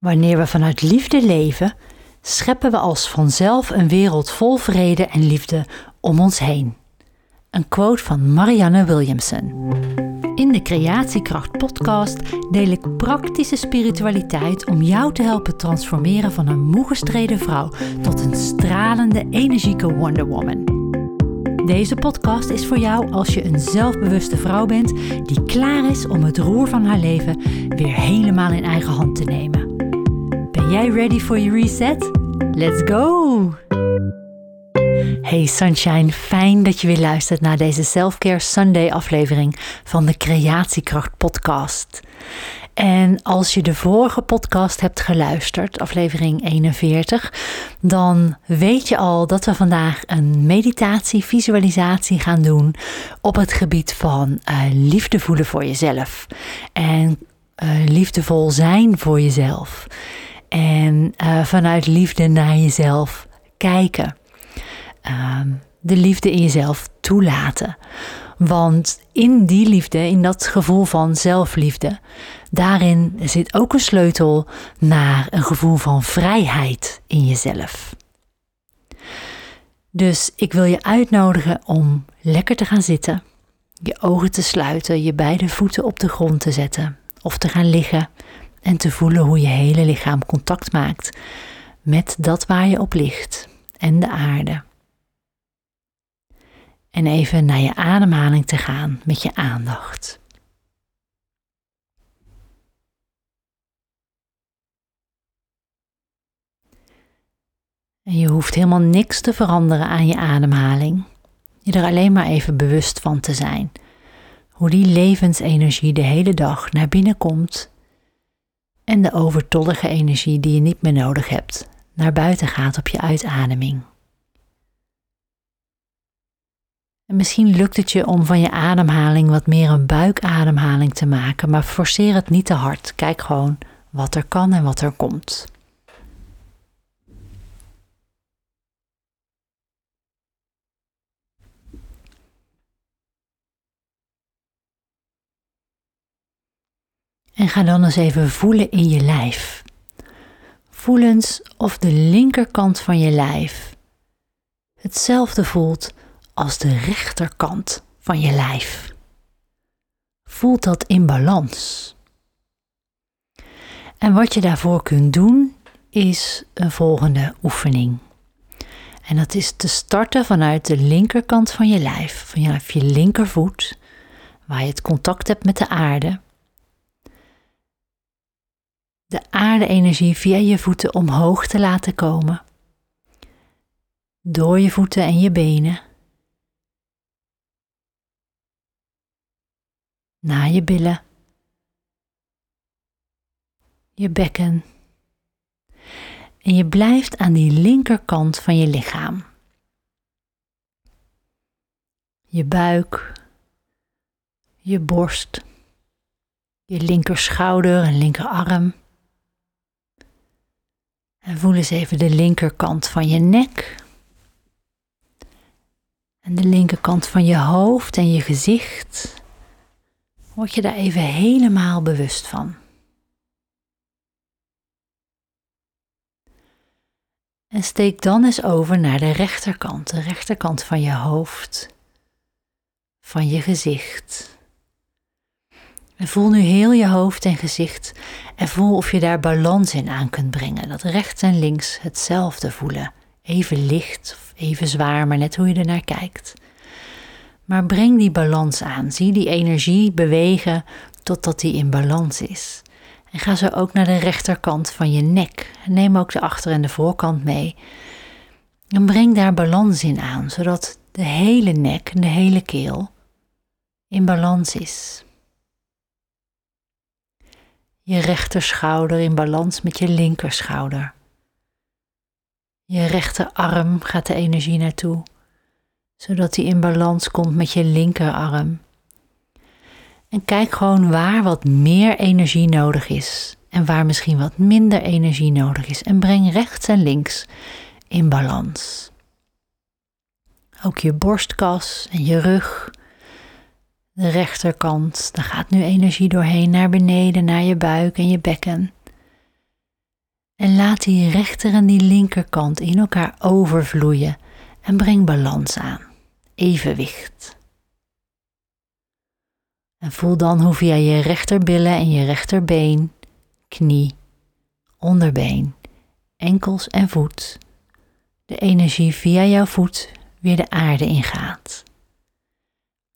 Wanneer we vanuit liefde leven, scheppen we als vanzelf een wereld vol vrede en liefde om ons heen. Een quote van Marianne Williamson. In de Creatiekracht podcast deel ik praktische spiritualiteit om jou te helpen transformeren van een moe gestreden vrouw tot een stralende, energieke Wonder Woman. Deze podcast is voor jou als je een zelfbewuste vrouw bent die klaar is om het roer van haar leven weer helemaal in eigen hand te nemen. Jij ready for your reset? Let's go! Hey Sunshine, fijn dat je weer luistert naar deze Selfcare Sunday aflevering van de Creatiekracht podcast. En als je de vorige podcast hebt geluisterd, aflevering 41, dan weet je al dat we vandaag een meditatie, visualisatie gaan doen op het gebied van uh, liefde voelen voor jezelf. En uh, liefdevol zijn voor jezelf. En uh, vanuit liefde naar jezelf kijken. Ehm, de liefde in jezelf toelaten. Want in die liefde, in dat gevoel van zelfliefde, daarin zit ook een sleutel naar een gevoel van vrijheid in jezelf. Dus ik wil je uitnodigen om lekker te gaan zitten, je ogen te sluiten, je beide voeten op de grond te zetten of te gaan liggen en te voelen hoe je hele lichaam contact maakt met dat waar je op ligt en de aarde. En even naar je ademhaling te gaan met je aandacht. En je hoeft helemaal niks te veranderen aan je ademhaling. Je er alleen maar even bewust van te zijn. Hoe die levensenergie de hele dag naar binnen komt en de overtollige energie die je niet meer nodig hebt naar buiten gaat op je uitademing. En misschien lukt het je om van je ademhaling wat meer een buikademhaling te maken, maar forceer het niet te hard. Kijk gewoon wat er kan en wat er komt. En ga dan eens even voelen in je lijf. Voel eens of de linkerkant van je lijf hetzelfde voelt als de rechterkant van je lijf. Voelt dat in balans. En wat je daarvoor kunt doen is een volgende oefening. En dat is te starten vanuit de linkerkant van je lijf, van je, je linkervoet, waar je het contact hebt met de aarde. De aarde-energie via je voeten omhoog te laten komen. Door je voeten en je benen. naar je billen, je bekken. En je blijft aan die linkerkant van je lichaam. Je buik, je borst, je linkerschouder en linkerarm. En voel eens even de linkerkant van je nek. En de linkerkant van je hoofd en je gezicht. Word je daar even helemaal bewust van. En steek dan eens over naar de rechterkant, de rechterkant van je hoofd, van je gezicht. En voel nu heel je hoofd en gezicht en voel of je daar balans in aan kunt brengen. Dat rechts en links hetzelfde voelen. Even licht of even zwaar, maar net hoe je er naar kijkt. Maar breng die balans aan. Zie die energie bewegen totdat die in balans is. En ga zo ook naar de rechterkant van je nek. Neem ook de achter- en de voorkant mee. En breng daar balans in aan, zodat de hele nek en de hele keel in balans is. Je rechterschouder in balans met je linkerschouder. Je rechterarm gaat de energie naartoe zodat die in balans komt met je linkerarm. En kijk gewoon waar wat meer energie nodig is en waar misschien wat minder energie nodig is. En breng rechts en links in balans. Ook je borstkas en je rug. De rechterkant, daar gaat nu energie doorheen naar beneden, naar je buik en je bekken. En laat die rechter en die linkerkant in elkaar overvloeien en breng balans aan, evenwicht. En voel dan hoe via je rechterbillen en je rechterbeen, knie, onderbeen, enkels en voet de energie via jouw voet weer de aarde ingaat.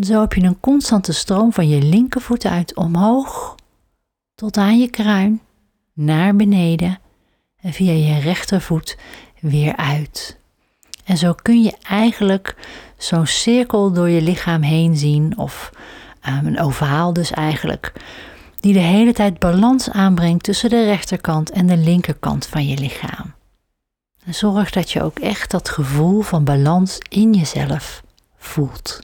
Zo heb je een constante stroom van je linkervoet uit omhoog tot aan je kruin, naar beneden en via je rechtervoet weer uit. En zo kun je eigenlijk zo'n cirkel door je lichaam heen zien, of um, een ovaal dus eigenlijk, die de hele tijd balans aanbrengt tussen de rechterkant en de linkerkant van je lichaam. Zorg dat je ook echt dat gevoel van balans in jezelf voelt.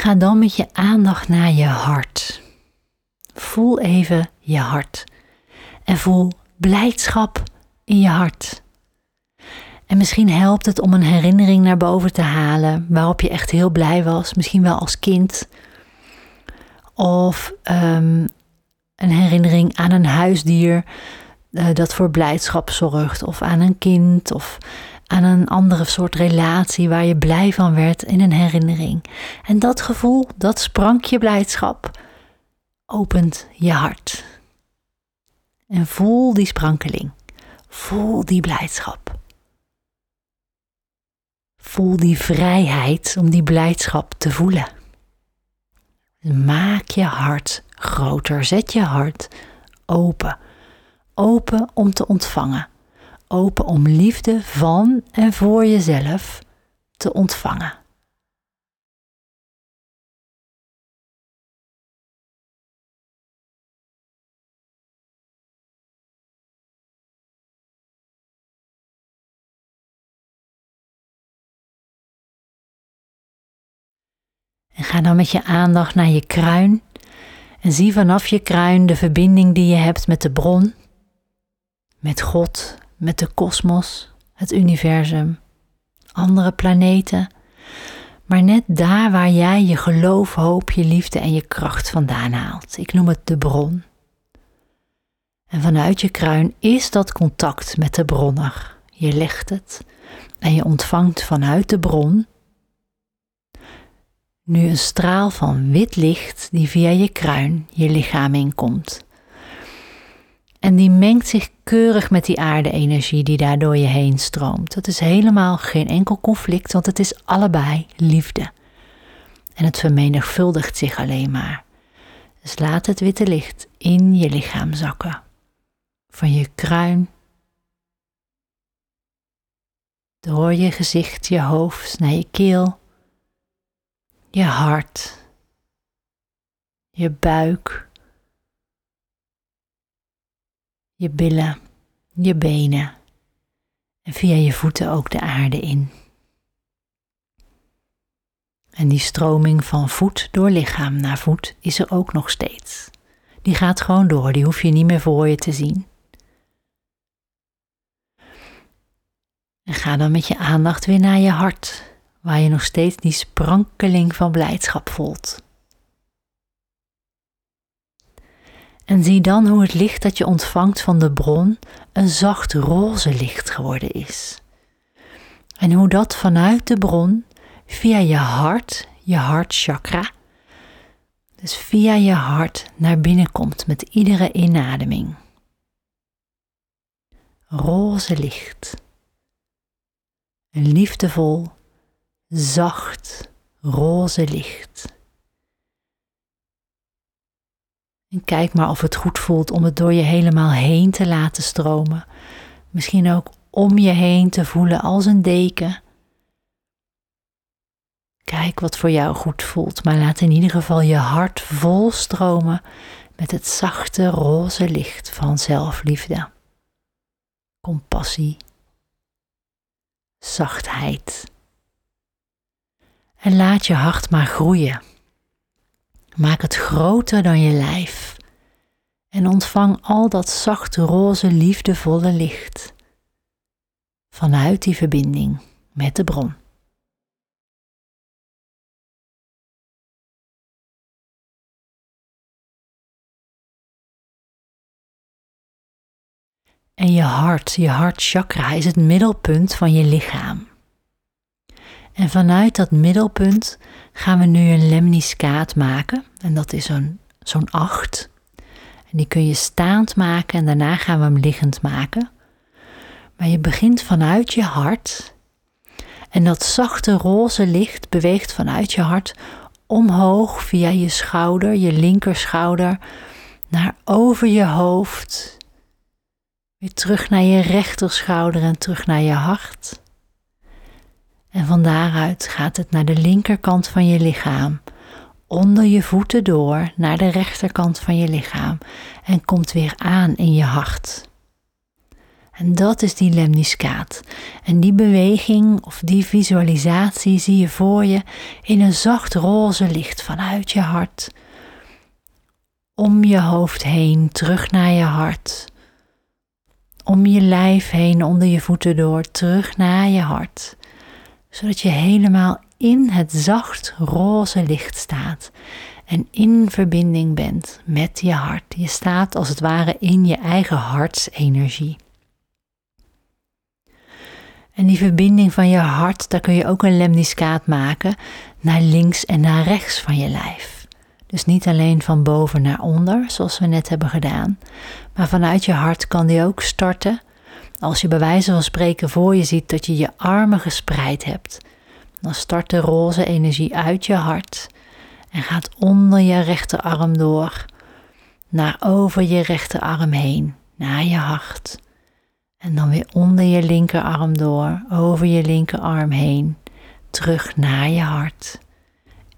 Ga dan met je aandacht naar je hart. Voel even je hart. En voel blijdschap in je hart. En misschien helpt het om een herinnering naar boven te halen waarop je echt heel blij was, misschien wel als kind. Of um, een herinnering aan een huisdier uh, dat voor blijdschap zorgt, of aan een kind, of aan een andere soort relatie waar je blij van werd in een herinnering. En dat gevoel, dat sprankje blijdschap, opent je hart. En voel die sprankeling. Voel die blijdschap. Voel die vrijheid om die blijdschap te voelen. Maak je hart groter. Zet je hart open. Open om te ontvangen open om liefde van en voor jezelf te ontvangen. En ga dan met je aandacht naar je kruin en zie vanaf je kruin de verbinding die je hebt met de bron, met God, met de kosmos, het universum, andere planeten, maar net daar waar jij je geloof, hoop, je liefde en je kracht vandaan haalt. Ik noem het de bron. En vanuit je kruin is dat contact met de bronner. Je legt het en je ontvangt vanuit de bron nu een straal van wit licht die via je kruin je lichaam inkomt. En die mengt zich keurig met die aarde-energie die daar door je heen stroomt. Dat is helemaal geen enkel conflict, want het is allebei liefde. En het vermenigvuldigt zich alleen maar. Dus laat het witte licht in je lichaam zakken. Van je kruin, door je gezicht, je hoofd, naar je keel, je hart, je buik je billen, je benen en via je voeten ook de aarde in. En die stroming van voet door lichaam naar voet is er ook nog steeds. Die gaat gewoon door, die hoef je niet meer voor je te zien. En ga dan met je aandacht weer naar je hart, waar je nog steeds die sprankeling van blijdschap voelt. En zie dan hoe het licht dat je ontvangt van de bron een zacht roze licht geworden is. En hoe dat vanuit de bron via je hart, je hartchakra, dus via je hart naar binnen komt met iedere inademing. Roze licht. Een liefdevol, zacht, roze licht. En kijk maar of het goed voelt om het door je helemaal heen te laten stromen. Misschien ook om je heen te voelen als een deken. Kijk wat voor jou goed voelt, maar laat in ieder geval je hart vol stromen met het zachte roze licht van zelfliefde, compassie, zachtheid. En laat je hart maar groeien. Maak het groter dan je lijf en ontvang al dat zacht roze, liefdevolle licht vanuit die verbinding met de bron. En je hart, je hartchakra is het middelpunt van je lichaam. En vanuit dat middelpunt gaan we nu een lemniscaat maken. En dat is zo'n zo'n acht. En die kun je staand maken en daarna gaan we hem liggend maken. Maar je begint vanuit je hart. En dat zachte roze licht beweegt vanuit je hart omhoog via je schouder, je linkerschouder, naar over je hoofd. Weer terug naar je rechterschouder en terug naar je hart. En van daaruit gaat het naar de linkerkant van je lichaam, onder je voeten door naar de rechterkant van je lichaam en komt weer aan in je hart. En dat is die lemniscaat. En die beweging of die visualisatie zie je voor je in een zacht roze licht vanuit je hart. Om je hoofd heen, terug naar je hart. Om je lijf heen, onder je voeten door, terug naar je hart. Zodat je helemaal in het zacht roze licht staat en in verbinding bent met je hart. Je staat als het ware in je eigen hartsenergie. En die verbinding van je hart, daar kun je ook een lemniscaat maken naar links en naar rechts van je lijf. Dus niet alleen van boven naar onder, zoals we net hebben gedaan, maar vanuit je hart kan die ook starten. Als je bij wijze van spreken voor je ziet dat je je armen gespreid hebt, dan start de roze energie uit je hart en gaat onder je rechterarm door, naar over je rechterarm heen, naar je hart. En dan weer onder je linkerarm door, over je linkerarm heen, terug naar je hart.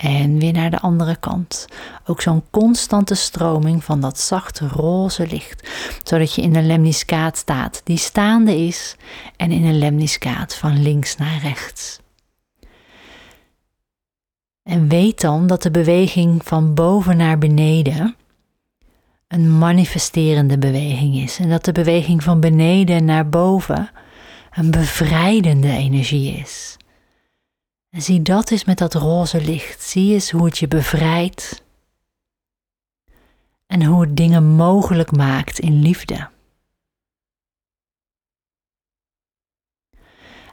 En weer naar de andere kant. Ook zo'n constante stroming van dat zachte roze licht, zodat je in een lemniscaat staat die staande is en in een lemniscaat van links naar rechts. En weet dan dat de beweging van boven naar beneden een manifesterende beweging is. En dat de beweging van beneden naar boven een bevrijdende energie is. En zie dat eens met dat roze licht. Zie eens hoe het je bevrijdt. En hoe het dingen mogelijk maakt in liefde.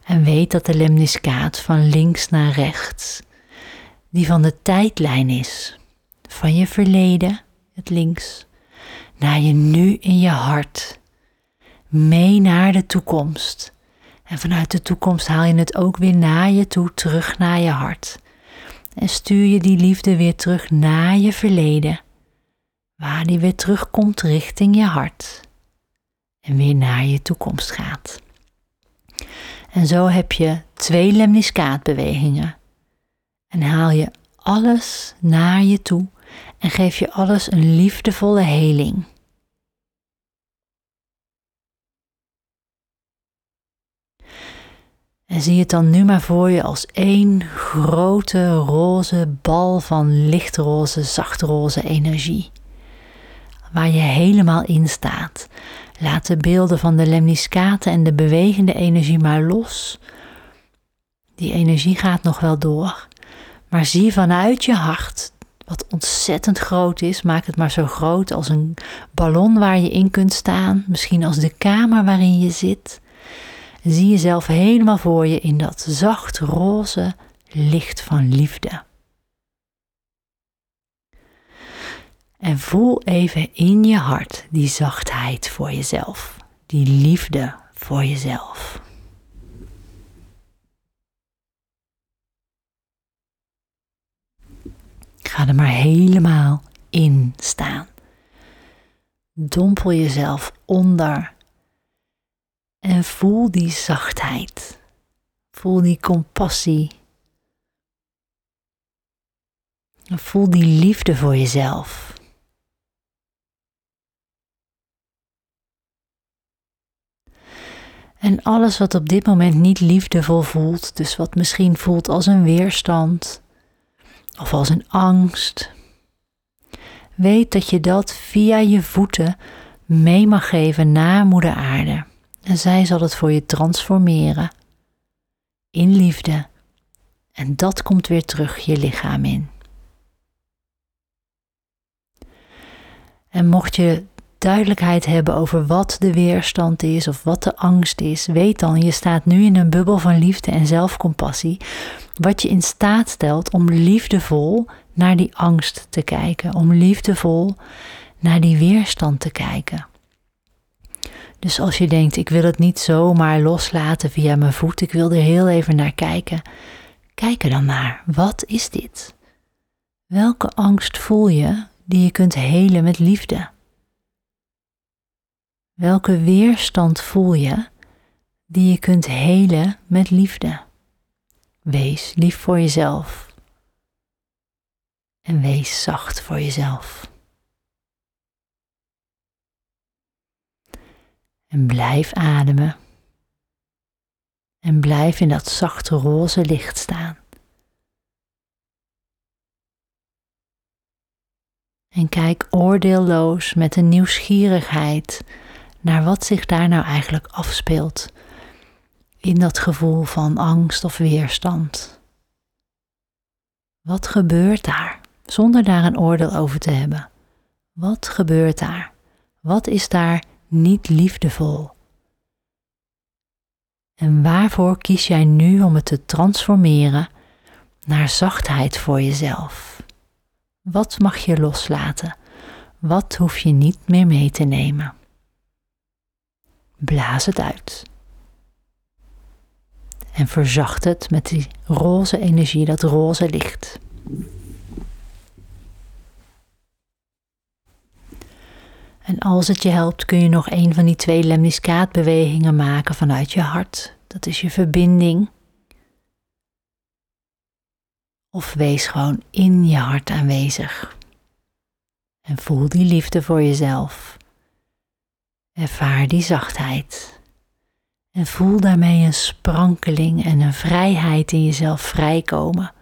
En weet dat de lemniscaat van links naar rechts, die van de tijdlijn is, van je verleden, het links, naar je nu in je hart, mee naar de toekomst. En vanuit de toekomst haal je het ook weer naar je toe, terug naar je hart. En stuur je die liefde weer terug naar je verleden, waar die weer terugkomt richting je hart. En weer naar je toekomst gaat. En zo heb je twee lemniscaatbewegingen. En haal je alles naar je toe en geef je alles een liefdevolle heling. En zie het dan nu maar voor je als één grote roze bal van lichtroze, zachtroze energie. Waar je helemaal in staat. Laat de beelden van de lemniscaten en de bewegende energie maar los. Die energie gaat nog wel door. Maar zie vanuit je hart wat ontzettend groot is. Maak het maar zo groot als een ballon waar je in kunt staan, misschien als de kamer waarin je zit. Zie jezelf helemaal voor je in dat zacht roze licht van liefde. En voel even in je hart die zachtheid voor jezelf, die liefde voor jezelf. Ga er maar helemaal in staan. Dompel jezelf onder en voel die zachtheid. Voel die compassie. Voel die liefde voor jezelf. En alles wat op dit moment niet liefdevol voelt, dus wat misschien voelt als een weerstand, of als een angst. Weet dat je dat via je voeten mee mag geven naar Moeder Aarde. En zij zal het voor je transformeren in liefde. En dat komt weer terug je lichaam in. En mocht je duidelijkheid hebben over wat de weerstand is of wat de angst is, weet dan, je staat nu in een bubbel van liefde en zelfcompassie, wat je in staat stelt om liefdevol naar die angst te kijken, om liefdevol naar die weerstand te kijken. Dus als je denkt, ik wil het niet zomaar loslaten via mijn voet, ik wil er heel even naar kijken, kijk er dan naar. Wat is dit? Welke angst voel je die je kunt helen met liefde? Welke weerstand voel je die je kunt helen met liefde? Wees lief voor jezelf. En wees zacht voor jezelf. En blijf ademen. En blijf in dat zachte roze licht staan. En kijk oordeelloos met een nieuwsgierigheid naar wat zich daar nou eigenlijk afspeelt in dat gevoel van angst of weerstand. Wat gebeurt daar zonder daar een oordeel over te hebben? Wat gebeurt daar? Wat is daar niet liefdevol? En waarvoor kies jij nu om het te transformeren naar zachtheid voor jezelf? Wat mag je loslaten? Wat hoef je niet meer mee te nemen? Blaas het uit. En verzacht het met die roze energie, dat roze licht. En als het je helpt, kun je nog een van die twee lemniscaatbewegingen maken vanuit je hart. Dat is je verbinding. Of wees gewoon in je hart aanwezig. En voel die liefde voor jezelf. Ervaar die zachtheid. En voel daarmee een sprankeling en een vrijheid in jezelf vrijkomen.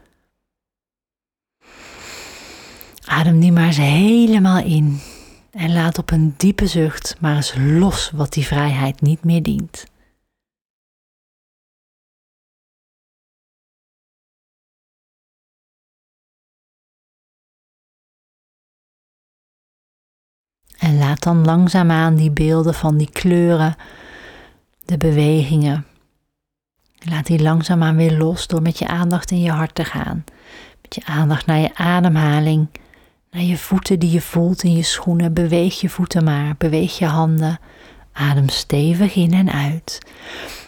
Adem die maar eens helemaal in en laat op een diepe zucht maar eens los wat die vrijheid niet meer dient. En laat dan langzaamaan die beelden van die kleuren, de bewegingen, laat die langzaamaan weer los door met je aandacht in je hart te gaan. Met je aandacht naar je ademhaling, je voeten die je voelt in je schoenen. Beweeg je voeten maar, beweeg je handen. Adem stevig in en uit.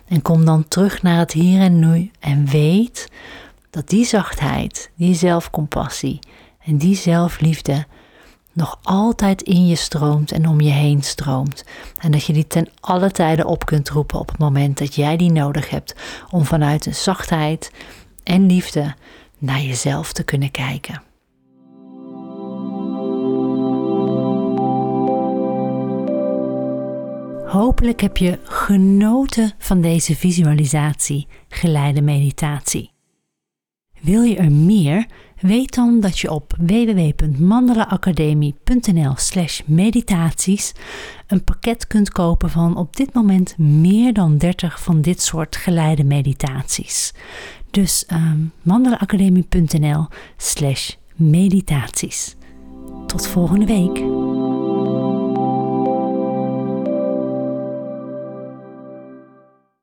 En kom dan terug naar het hier en nu en weet dat die zachtheid, die zelfcompassie en die zelfliefde nog altijd in je stroomt en om je heen stroomt. En dat je die ten alle tijden op kunt roepen op het moment dat jij die nodig hebt om vanuit een zachtheid en liefde naar jezelf te kunnen kijken. Hopelijk heb je genoten van deze visualisatie, geleide meditatie. Wil je er meer? Weet dan dat je op www.mandelaacademie.nl/slash meditaties een pakket kunt kopen van op dit moment meer dan 30 van dit soort geleide meditaties. Dus um, mandelaacademie.nl/slash meditaties. Tot volgende week.